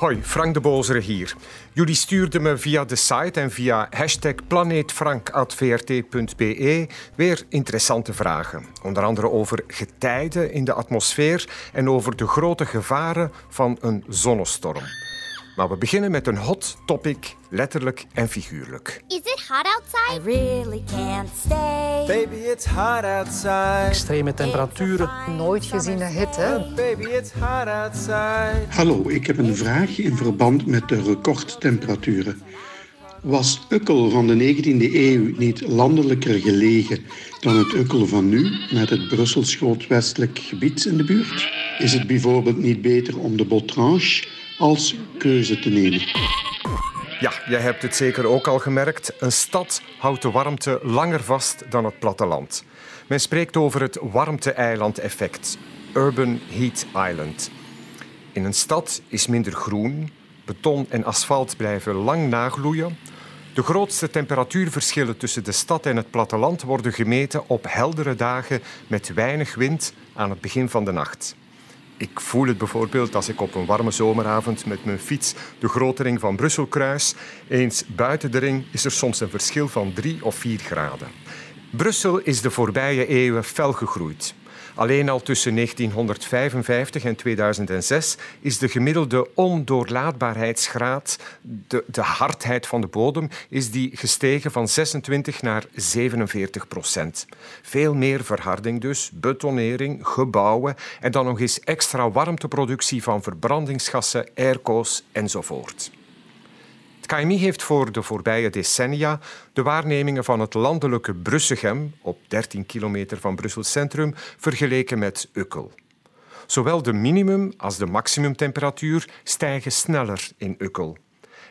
Hoi, Frank de Bozere hier. Jullie stuurden me via de site en via hashtag planeetfrank.vrt.be weer interessante vragen. Onder andere over getijden in de atmosfeer en over de grote gevaren van een zonnestorm. Maar we beginnen met een hot topic, letterlijk en figuurlijk. Is it hot outside? I really can't stay. Baby, it's hot outside. Extreme temperaturen. Nooit geziene hitte. Baby, it's hot outside. Hallo, ik heb een vraag in verband met de recordtemperaturen. Was Ukkel van de 19e eeuw niet landelijker gelegen dan het Ukkel van nu, met het Brussels grootwestelijk gebied in de buurt? Is het bijvoorbeeld niet beter om de Botranche als keuze te nemen? Ja, jij hebt het zeker ook al gemerkt. Een stad houdt de warmte langer vast dan het platteland. Men spreekt over het warmte-eiland-effect, Urban Heat Island. In een stad is minder groen, beton en asfalt blijven lang nagloeien. De grootste temperatuurverschillen tussen de stad en het platteland worden gemeten op heldere dagen met weinig wind aan het begin van de nacht. Ik voel het bijvoorbeeld als ik op een warme zomeravond met mijn fiets de grote ring van Brussel kruis. Eens buiten de ring is er soms een verschil van 3 of 4 graden. Brussel is de voorbije eeuwen fel gegroeid. Alleen al tussen 1955 en 2006 is de gemiddelde ondoorlaatbaarheidsgraad, de, de hardheid van de bodem, is die gestegen van 26 naar 47 procent. Veel meer verharding dus, betonering, gebouwen en dan nog eens extra warmteproductie van verbrandingsgassen, airco's enzovoort. KMI heeft voor de voorbije decennia de waarnemingen van het landelijke Brussegem, op 13 kilometer van Brussel Centrum, vergeleken met Ukkel. Zowel de minimum- als de maximumtemperatuur stijgen sneller in Ukkel.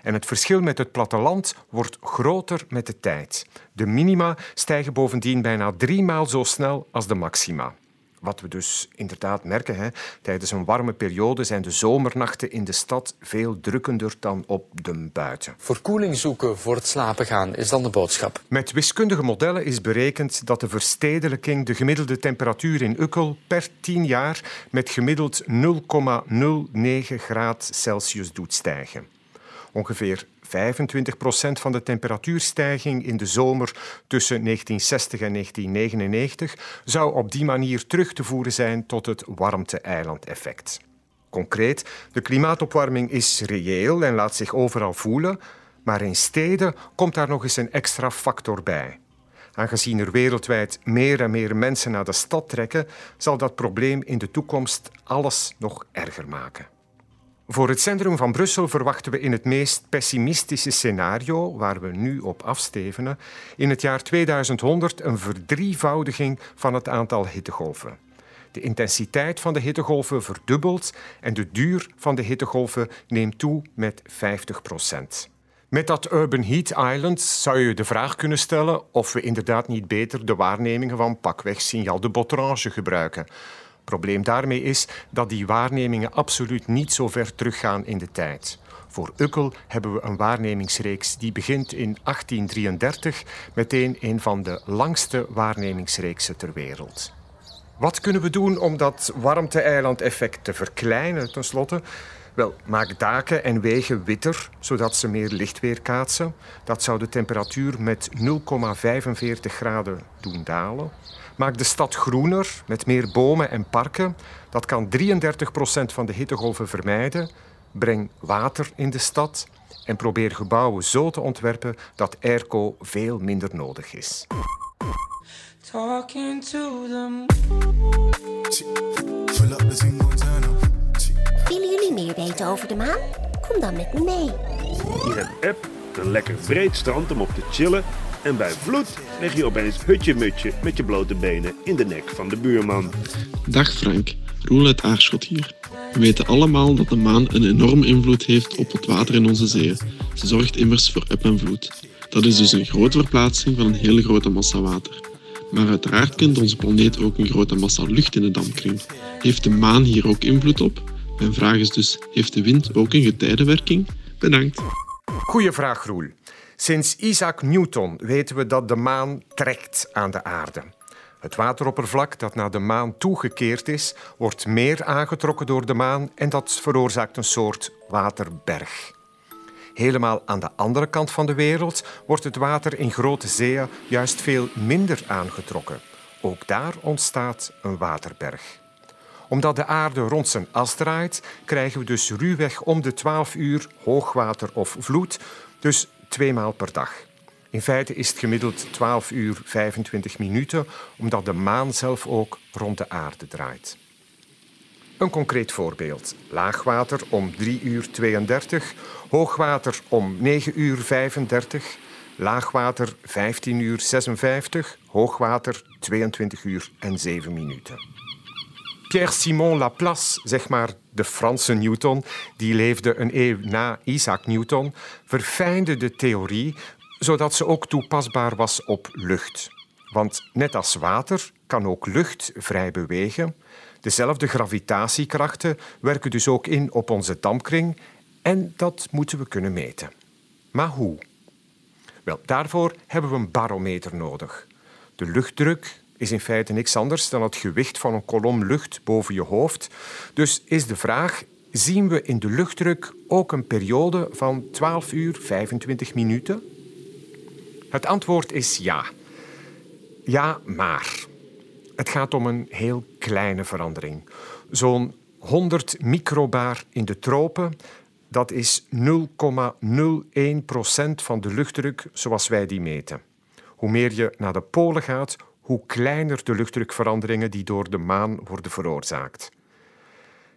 En het verschil met het platteland wordt groter met de tijd. De minima stijgen bovendien bijna drie maal zo snel als de maxima. Wat we dus inderdaad merken, hè, tijdens een warme periode zijn de zomernachten in de stad veel drukkender dan op de buiten. Verkoeling zoeken voor het slapen gaan is dan de boodschap. Met wiskundige modellen is berekend dat de verstedelijking de gemiddelde temperatuur in Ukkel per 10 jaar met gemiddeld 0,09 graad Celsius doet stijgen. Ongeveer 25 procent van de temperatuurstijging in de zomer tussen 1960 en 1999 zou op die manier terug te voeren zijn tot het warmte-eiland-effect. Concreet, de klimaatopwarming is reëel en laat zich overal voelen, maar in steden komt daar nog eens een extra factor bij. Aangezien er wereldwijd meer en meer mensen naar de stad trekken, zal dat probleem in de toekomst alles nog erger maken. Voor het centrum van Brussel verwachten we in het meest pessimistische scenario, waar we nu op afstevenen, in het jaar 2100 een verdrievoudiging van het aantal hittegolven. De intensiteit van de hittegolven verdubbelt en de duur van de hittegolven neemt toe met 50 procent. Met dat Urban Heat Island zou je de vraag kunnen stellen of we inderdaad niet beter de waarnemingen van pakweg signaal de Botrange gebruiken probleem daarmee is dat die waarnemingen absoluut niet zo ver teruggaan in de tijd. Voor Ukkel hebben we een waarnemingsreeks die begint in 1833, meteen een van de langste waarnemingsreeksen ter wereld. Wat kunnen we doen om dat warmte-eiland-effect te verkleinen, tenslotte? Wel, maak daken en wegen witter, zodat ze meer licht weerkaatsen. Dat zou de temperatuur met 0,45 graden doen dalen. Maak de stad groener met meer bomen en parken. Dat kan 33 procent van de hittegolven vermijden. Breng water in de stad en probeer gebouwen zo te ontwerpen dat airco veel minder nodig is. Talking to them. Willen jullie meer weten over de maan? Kom dan met me mee. Je hebt app, een lekker breed strand om op te chillen. En bij vloed leg je opeens hutje-mutje met je blote benen in de nek van de buurman. Dag Frank, Roel uit Aarschot hier. We weten allemaal dat de maan een enorme invloed heeft op het water in onze zeeën. Ze zorgt immers voor eb en vloed. Dat is dus een grote verplaatsing van een hele grote massa water. Maar uiteraard kent onze planeet ook een grote massa lucht in de dampkring. Heeft de maan hier ook invloed op? Mijn vraag is dus, heeft de wind ook een getijdenwerking? Bedankt. Goeie vraag, Roel. Sinds Isaac Newton weten we dat de maan trekt aan de aarde. Het wateroppervlak dat naar de maan toegekeerd is, wordt meer aangetrokken door de maan en dat veroorzaakt een soort waterberg. Helemaal aan de andere kant van de wereld wordt het water in grote zeeën juist veel minder aangetrokken. Ook daar ontstaat een waterberg. Omdat de aarde rond zijn as draait, krijgen we dus ruwweg om de 12 uur hoogwater of vloed, dus twee maal per dag. In feite is het gemiddeld 12 uur 25 minuten, omdat de maan zelf ook rond de aarde draait. Een concreet voorbeeld. Laagwater om 3 uur 32, hoogwater om 9 uur 35, laagwater 15 uur 56, hoogwater 22 uur en 7 minuten. Pierre-Simon Laplace, zeg maar de Franse Newton, die leefde een eeuw na Isaac Newton, verfijnde de theorie zodat ze ook toepasbaar was op lucht. Want net als water kan ook lucht vrij bewegen. Dezelfde gravitatiekrachten werken dus ook in op onze dampkring en dat moeten we kunnen meten. Maar hoe? Wel, daarvoor hebben we een barometer nodig. De luchtdruk is in feite niks anders dan het gewicht van een kolom lucht boven je hoofd. Dus is de vraag: zien we in de luchtdruk ook een periode van 12 uur 25 minuten? Het antwoord is ja. Ja, maar. Het gaat om een heel kleine verandering. Zo'n 100 microbar in de tropen, dat is 0,01% van de luchtdruk zoals wij die meten. Hoe meer je naar de polen gaat, hoe kleiner de luchtdrukveranderingen die door de maan worden veroorzaakt.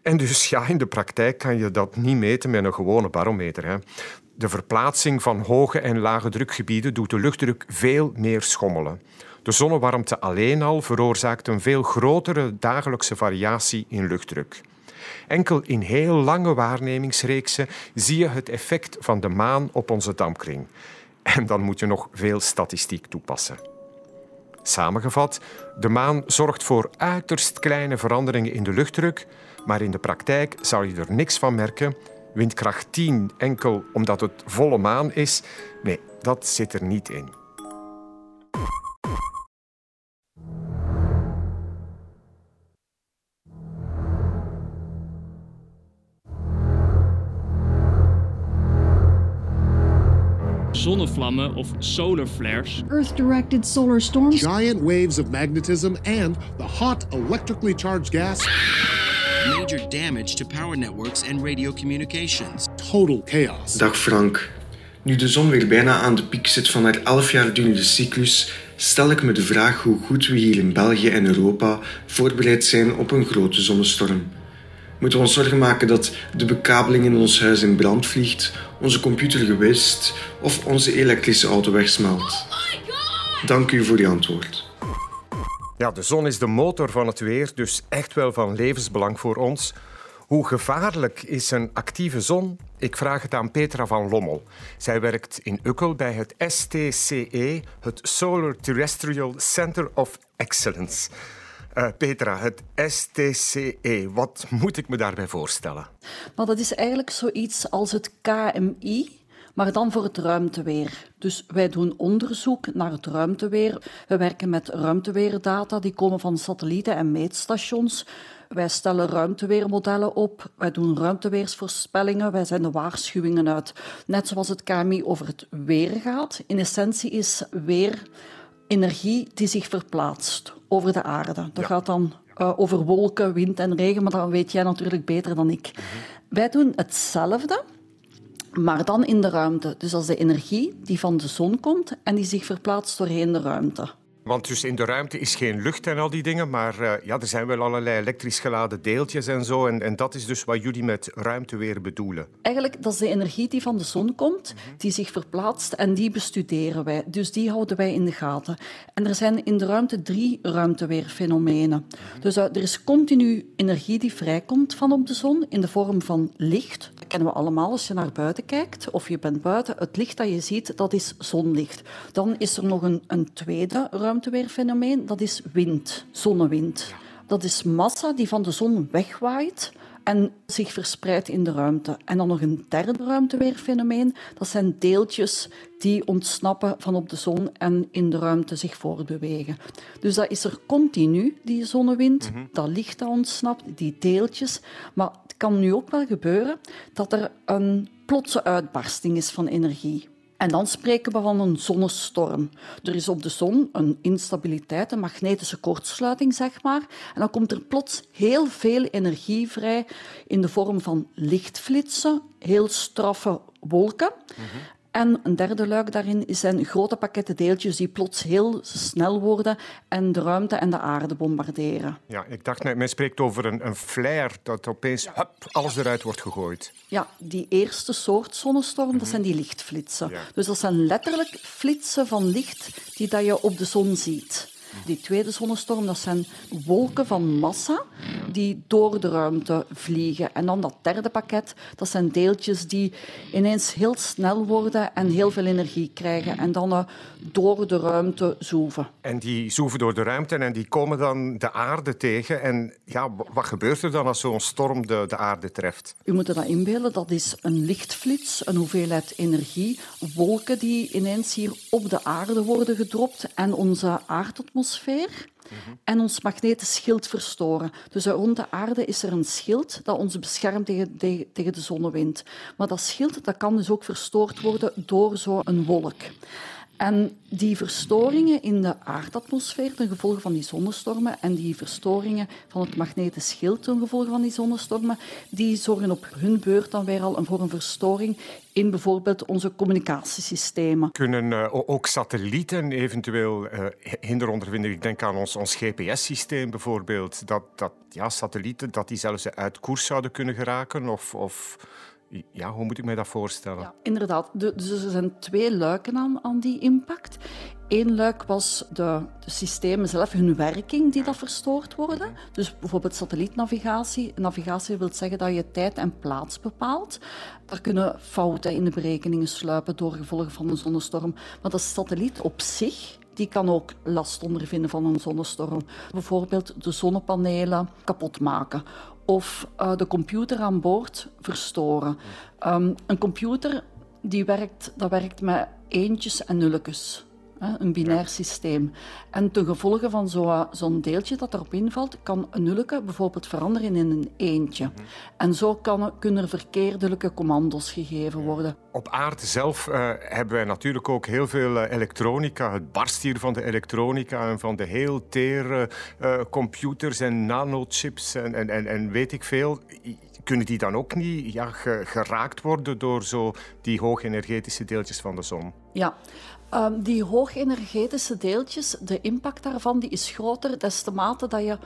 En dus ja, in de praktijk kan je dat niet meten met een gewone barometer. Hè. De verplaatsing van hoge en lage drukgebieden doet de luchtdruk veel meer schommelen. De zonnewarmte alleen al veroorzaakt een veel grotere dagelijkse variatie in luchtdruk. Enkel in heel lange waarnemingsreeksen zie je het effect van de maan op onze dampkring. En dan moet je nog veel statistiek toepassen. Samengevat, de maan zorgt voor uiterst kleine veranderingen in de luchtdruk, maar in de praktijk zal je er niks van merken. Windkracht 10 enkel omdat het volle maan is, nee, dat zit er niet in. Zonnevlammen of solar flares. Earth-directed solar storms. Giant waves of magnetism and the hot electrically charged gas. Major damage to power networks and radio communications. Total chaos. Dag Frank. Nu de zon weer bijna aan de piek zit van haar 11 jaar durende cyclus, stel ik me de vraag hoe goed we hier in België en Europa voorbereid zijn op een grote zonnestorm. Moeten we ons zorgen maken dat de bekabeling in ons huis in brand vliegt, onze computer gewist of onze elektrische auto wegsmelt? Dank u voor uw antwoord. Ja, de zon is de motor van het weer, dus echt wel van levensbelang voor ons. Hoe gevaarlijk is een actieve zon? Ik vraag het aan Petra van Lommel. Zij werkt in Ukkel bij het STCE, het Solar Terrestrial Center of Excellence. Uh, Petra, het STCE, wat moet ik me daarbij voorstellen? Nou, dat is eigenlijk zoiets als het KMI, maar dan voor het ruimteweer. Dus wij doen onderzoek naar het ruimteweer. We werken met ruimteweerdata, die komen van satellieten en meetstations. Wij stellen ruimteweermodellen op, wij doen ruimteweersvoorspellingen, wij zijn de waarschuwingen uit. Net zoals het KMI over het weer gaat. In essentie is weer energie die zich verplaatst over de aarde. Dat gaat dan uh, over wolken, wind en regen, maar dat weet jij natuurlijk beter dan ik. Wij doen hetzelfde, maar dan in de ruimte. Dus als de energie die van de zon komt en die zich verplaatst doorheen de ruimte. Want dus in de ruimte is geen lucht en al die dingen, maar uh, ja, er zijn wel allerlei elektrisch geladen deeltjes en zo. En, en dat is dus wat jullie met ruimteweer bedoelen. Eigenlijk, dat is de energie die van de zon komt, die zich verplaatst en die bestuderen wij. Dus die houden wij in de gaten. En er zijn in de ruimte drie ruimteweerfenomenen. Dus uh, er is continu energie die vrijkomt van op de zon in de vorm van licht. Dat kennen we allemaal als je naar buiten kijkt of je bent buiten. Het licht dat je ziet, dat is zonlicht. Dan is er nog een, een tweede ruimteweerfenomeen, dat is wind, zonnewind. Dat is massa die van de zon wegwaait en zich verspreidt in de ruimte. En dan nog een derde ruimteweerfenomeen, dat zijn deeltjes die ontsnappen van op de zon en in de ruimte zich voortbewegen. Dus dat is er continu, die zonnewind, dat licht dat ontsnapt, die deeltjes. Maar het kan nu ook wel gebeuren dat er een plotse uitbarsting is van energie. En dan spreken we van een zonnestorm. Er is op de zon een instabiliteit, een magnetische kortsluiting, zeg maar. En dan komt er plots heel veel energie vrij in de vorm van lichtflitsen, heel straffe wolken. En een derde luik daarin zijn grote pakketten deeltjes die plots heel snel worden en de ruimte en de aarde bombarderen. Ja, ik dacht net, men spreekt over een, een flare, dat opeens hup, alles eruit wordt gegooid. Ja, die eerste soort zonnestorm, dat zijn die lichtflitsen. Dus dat zijn letterlijk flitsen van licht die dat je op de zon ziet. Die tweede zonnestorm, dat zijn wolken van massa die door de ruimte vliegen. En dan dat derde pakket, dat zijn deeltjes die ineens heel snel worden en heel veel energie krijgen en dan uh, door de ruimte zoeven. En die zoeven door de ruimte en die komen dan de aarde tegen. En ja, wat gebeurt er dan als zo'n storm de, de aarde treft? U moet dat inbeelden, dat is een lichtflits, een hoeveelheid energie, wolken die ineens hier op de aarde worden gedropt en onze aardatmosfeer en ons magnetisch schild verstoren. Dus rond de aarde is er een schild dat ons beschermt tegen, tegen de zonnewind. Maar dat schild dat kan dus ook verstoord worden door zo'n wolk. En die verstoringen in de aardatmosfeer ten gevolge van die zonnestormen en die verstoringen van het magnetisch schild ten gevolge van die zonnestormen, die zorgen op hun beurt dan weer al voor een verstoring in bijvoorbeeld onze communicatiesystemen. Kunnen uh, ook satellieten eventueel uh, hinder ondervinden? Ik denk aan ons, ons GPS-systeem bijvoorbeeld. Dat, dat ja, satellieten dat die zelfs uit koers zouden kunnen geraken of... of ja, hoe moet ik mij dat voorstellen? Ja, inderdaad. De, dus er zijn twee luiken aan, aan die impact. Eén luik was de, de, systemen zelf, hun werking, die dat verstoord worden. Dus bijvoorbeeld satellietnavigatie. Navigatie wil zeggen dat je tijd en plaats bepaalt. Daar kunnen fouten in de berekeningen sluipen door gevolgen van een zonnestorm. Maar de satelliet op zich die kan ook last ondervinden van een zonnestorm. Bijvoorbeeld de zonnepanelen kapot maken of uh, de computer aan boord verstoren. Um, een computer die werkt, dat werkt met eentjes en nulletjes. Een binair systeem. En ten gevolge van zo'n zo deeltje dat erop invalt, kan een nulleke bijvoorbeeld veranderen in een eentje. -hmm. En zo kan, kunnen er verkeerdelijke commando's gegeven worden. Op aarde zelf uh, hebben wij natuurlijk ook heel veel uh, elektronica. Het barst hier van de elektronica en van de heel tere uh, computers en nanochips en, en, en, en weet ik veel kunnen die dan ook niet ja, geraakt worden door zo die hoogenergetische deeltjes van de zon? Ja, um, die hoogenergetische deeltjes, de impact daarvan die is groter des te mate dat je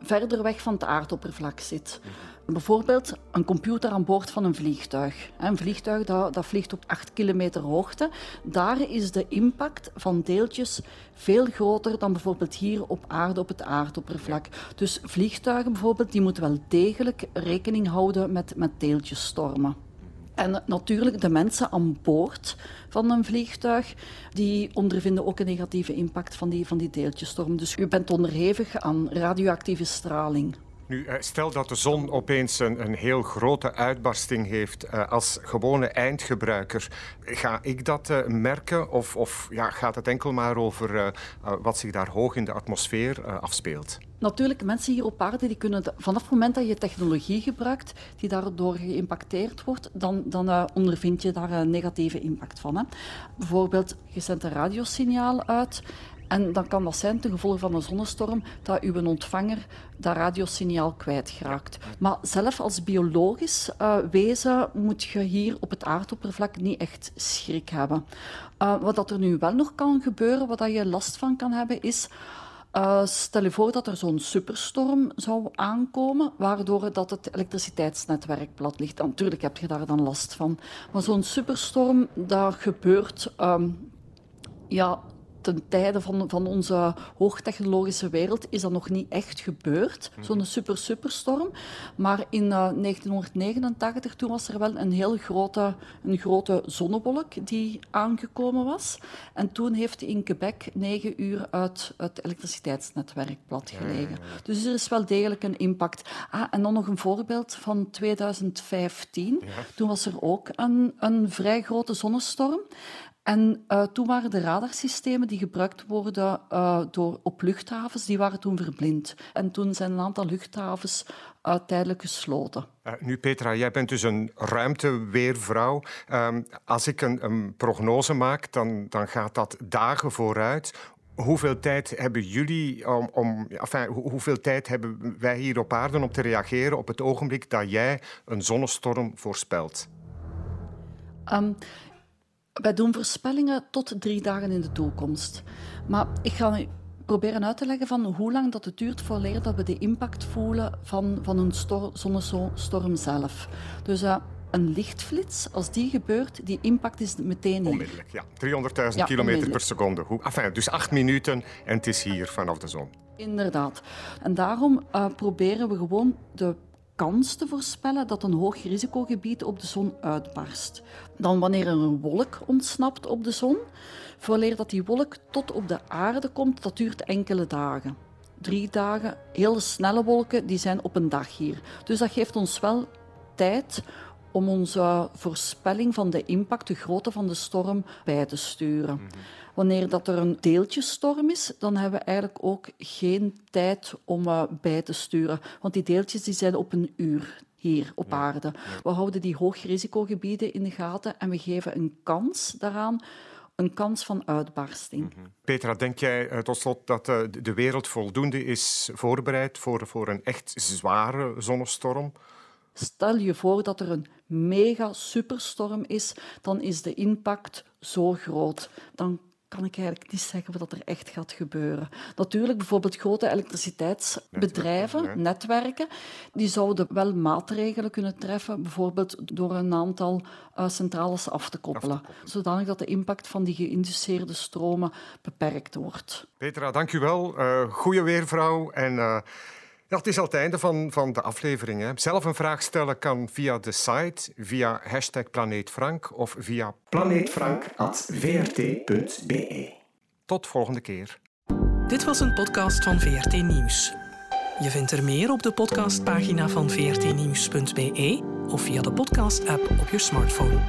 verder weg van het aardoppervlak zit. Bijvoorbeeld een computer aan boord van een vliegtuig. Een vliegtuig dat, dat vliegt op 8 kilometer hoogte. Daar is de impact van deeltjes veel groter dan bijvoorbeeld hier op aarde op het aardoppervlak. Dus vliegtuigen bijvoorbeeld, die moeten wel degelijk rekening houden met, met deeltjesstormen. En natuurlijk, de mensen aan boord van een vliegtuig, die ondervinden ook een negatieve impact van die, van die deeltjesstorm. Dus u bent onderhevig aan radioactieve straling. Nu, stel dat de zon opeens een, een heel grote uitbarsting heeft. Uh, als gewone eindgebruiker, ga ik dat uh, merken? Of, of ja, gaat het enkel maar over wat zich daar hoog in de atmosfeer afspeelt? Natuurlijk, mensen hier op aarde die kunnen vanaf het moment dat je technologie gebruikt die daardoor geïmpacteerd wordt, dan, dan ondervind je daar een negatieve impact van. Hè. Bijvoorbeeld, je zendt een radiosignaal uit en dan kan dat zijn ten gevolge van een zonnestorm dat uw ontvanger dat radiosignaal kwijtgeraakt. Maar zelf als biologisch uh, wezen moet je hier op het aardoppervlak niet echt schrik hebben. Uh, wat dat er nu wel nog kan gebeuren, wat dat je last van kan hebben, is uh, stel je voor dat er zo'n superstorm zou aankomen, waardoor dat het elektriciteitsnetwerk plat ligt. Natuurlijk heb je daar dan last van. Maar zo'n superstorm, dat gebeurt um, ja, ten tijde van, van onze hoogtechnologische wereld is dat nog niet echt gebeurd, Mhm. zo'n super-superstorm. Maar in uh, 1989, toen was er wel een heel grote, een grote zonnewolk die aangekomen was. En toen heeft in Quebec negen uur uit het elektriciteitsnetwerk platgelegen. Dus er is wel degelijk een impact. Ah, en dan nog een voorbeeld van 2015. Toen was er ook een, een vrij grote zonnestorm. En uh, toen waren de radarsystemen die gebruikt worden uh, door, op luchthavens, die waren toen verblind. En toen zijn een aantal luchthavens uh, tijdelijk gesloten. nu Petra, jij bent dus een ruimteweervrouw. Um, als ik een, een prognose maak, dan, dan gaat dat dagen vooruit. Hoeveel tijd hebben jullie om, om enfin, hoeveel tijd hebben wij hier op aarde om te reageren op het ogenblik dat jij een zonnestorm voorspelt? Um, wij doen voorspellingen tot drie dagen in de toekomst. Maar ik ga proberen uit te leggen van hoe lang dat het duurt voordat dat we de impact voelen van, van een zonnestorm zelf. Dus uh, een lichtflits, als die gebeurt, die impact is meteen hier. Onmiddellijk, ja. 300.000 ja, kilometer per seconde. Enfin, dus acht minuten en het is hier vanaf de zon. Inderdaad. En daarom uh, proberen we gewoon de kans te voorspellen dat een hoog risicogebied op de zon uitbarst. Dan wanneer er een wolk ontsnapt op de zon, vooraleer dat die wolk tot op de aarde komt, dat duurt enkele dagen. Drie dagen, hele snelle wolken, die zijn op een dag hier. Dus dat geeft ons wel tijd om onze voorspelling van de impact, de grootte van de storm, bij te sturen. Mm-hmm. Wanneer dat er een deeltjesstorm is, dan hebben we eigenlijk ook geen tijd om uh, bij te sturen. Want die deeltjes die zijn op een uur hier op ja, aarde. We houden die hoogrisicogebieden in de gaten en we geven een kans daaraan een kans van uitbarsting. Mm-hmm. Petra, denk jij uh, tot slot dat uh, de wereld voldoende is voorbereid voor, voor een echt zware zonnestorm? Stel je voor dat er een mega superstorm is, dan is de impact zo groot. Dan kan ik eigenlijk niet zeggen wat er echt gaat gebeuren. Natuurlijk, bijvoorbeeld grote elektriciteitsbedrijven, netwerken, die zouden wel maatregelen kunnen treffen, bijvoorbeeld door een aantal uh, centrales af te koppelen, af te koppelen, zodanig dat de impact van die geïnduceerde stromen beperkt wordt. Petra, dank u wel. Uh, goeie weervrouw en... Uh... Het is al het einde van, van de aflevering. Zelf een vraag stellen kan via de site, via hashtag planeetfrank of via planeetfrank.vrt.be. Tot volgende keer. Dit was een podcast van VRT Nieuws. Je vindt er meer op de podcastpagina van vrtnieuws.be of via de podcast-app op je smartphone.